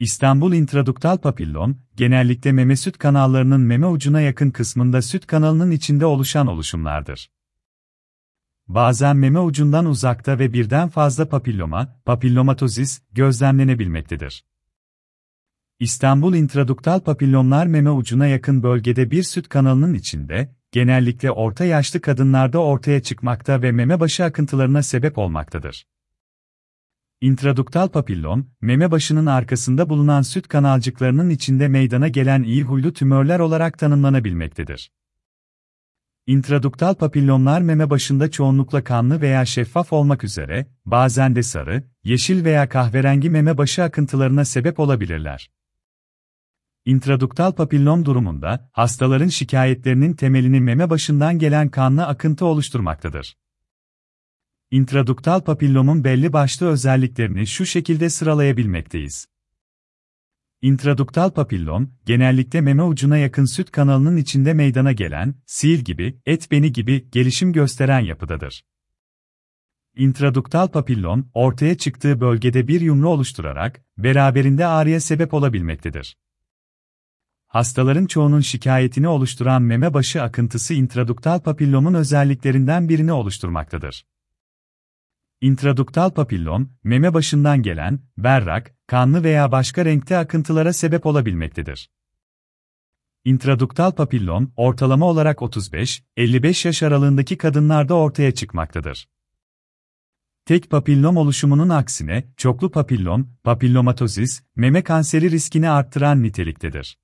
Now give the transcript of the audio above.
İstanbul intraduktal papillom, genellikle meme süt kanallarının meme ucuna yakın kısmında süt kanalının içinde oluşan oluşumlardır. Bazen meme ucundan uzakta ve birden fazla papilloma, papillomatozis, gözlemlenebilmektedir. İstanbul intraduktal papillomlar meme ucuna yakın bölgede bir süt kanalının içinde, genellikle orta yaşlı kadınlarda ortaya çıkmakta ve meme başı akıntılarına sebep olmaktadır. İntraduktal papillom, meme başının arkasında bulunan süt kanalcıklarının içinde meydana gelen iyi huylu tümörler olarak tanımlanabilmektedir. İntraduktal papillomlar meme başında çoğunlukla kanlı veya şeffaf olmak üzere, bazen de sarı, yeşil veya kahverengi meme başı akıntılarına sebep olabilirler. İntraduktal papillom durumunda, hastaların şikayetlerinin temelini meme başından gelen kanlı akıntı oluşturmaktadır. İntraduktal papillomun belli başlı özelliklerini şu şekilde sıralayabilmekteyiz. İntraduktal papillom, genellikle meme ucuna yakın süt kanalının içinde meydana gelen, sil gibi, et beni gibi gelişim gösteren yapıdadır. İntraduktal papillom, ortaya çıktığı bölgede bir yumru oluşturarak, beraberinde ağrıya sebep olabilmektedir. Hastaların çoğunun şikayetini oluşturan meme başı akıntısı intraduktal papillomun özelliklerinden birini oluşturmaktadır. İntraduktal papillom, meme başından gelen, berrak, kanlı veya başka renkte akıntılara sebep olabilmektedir. İntraduktal papillom, ortalama olarak 35-55 yaş aralığındaki kadınlarda ortaya çıkmaktadır. Tek papillom oluşumunun aksine, çoklu papillom, papillomatozis, meme kanseri riskini arttıran niteliktedir.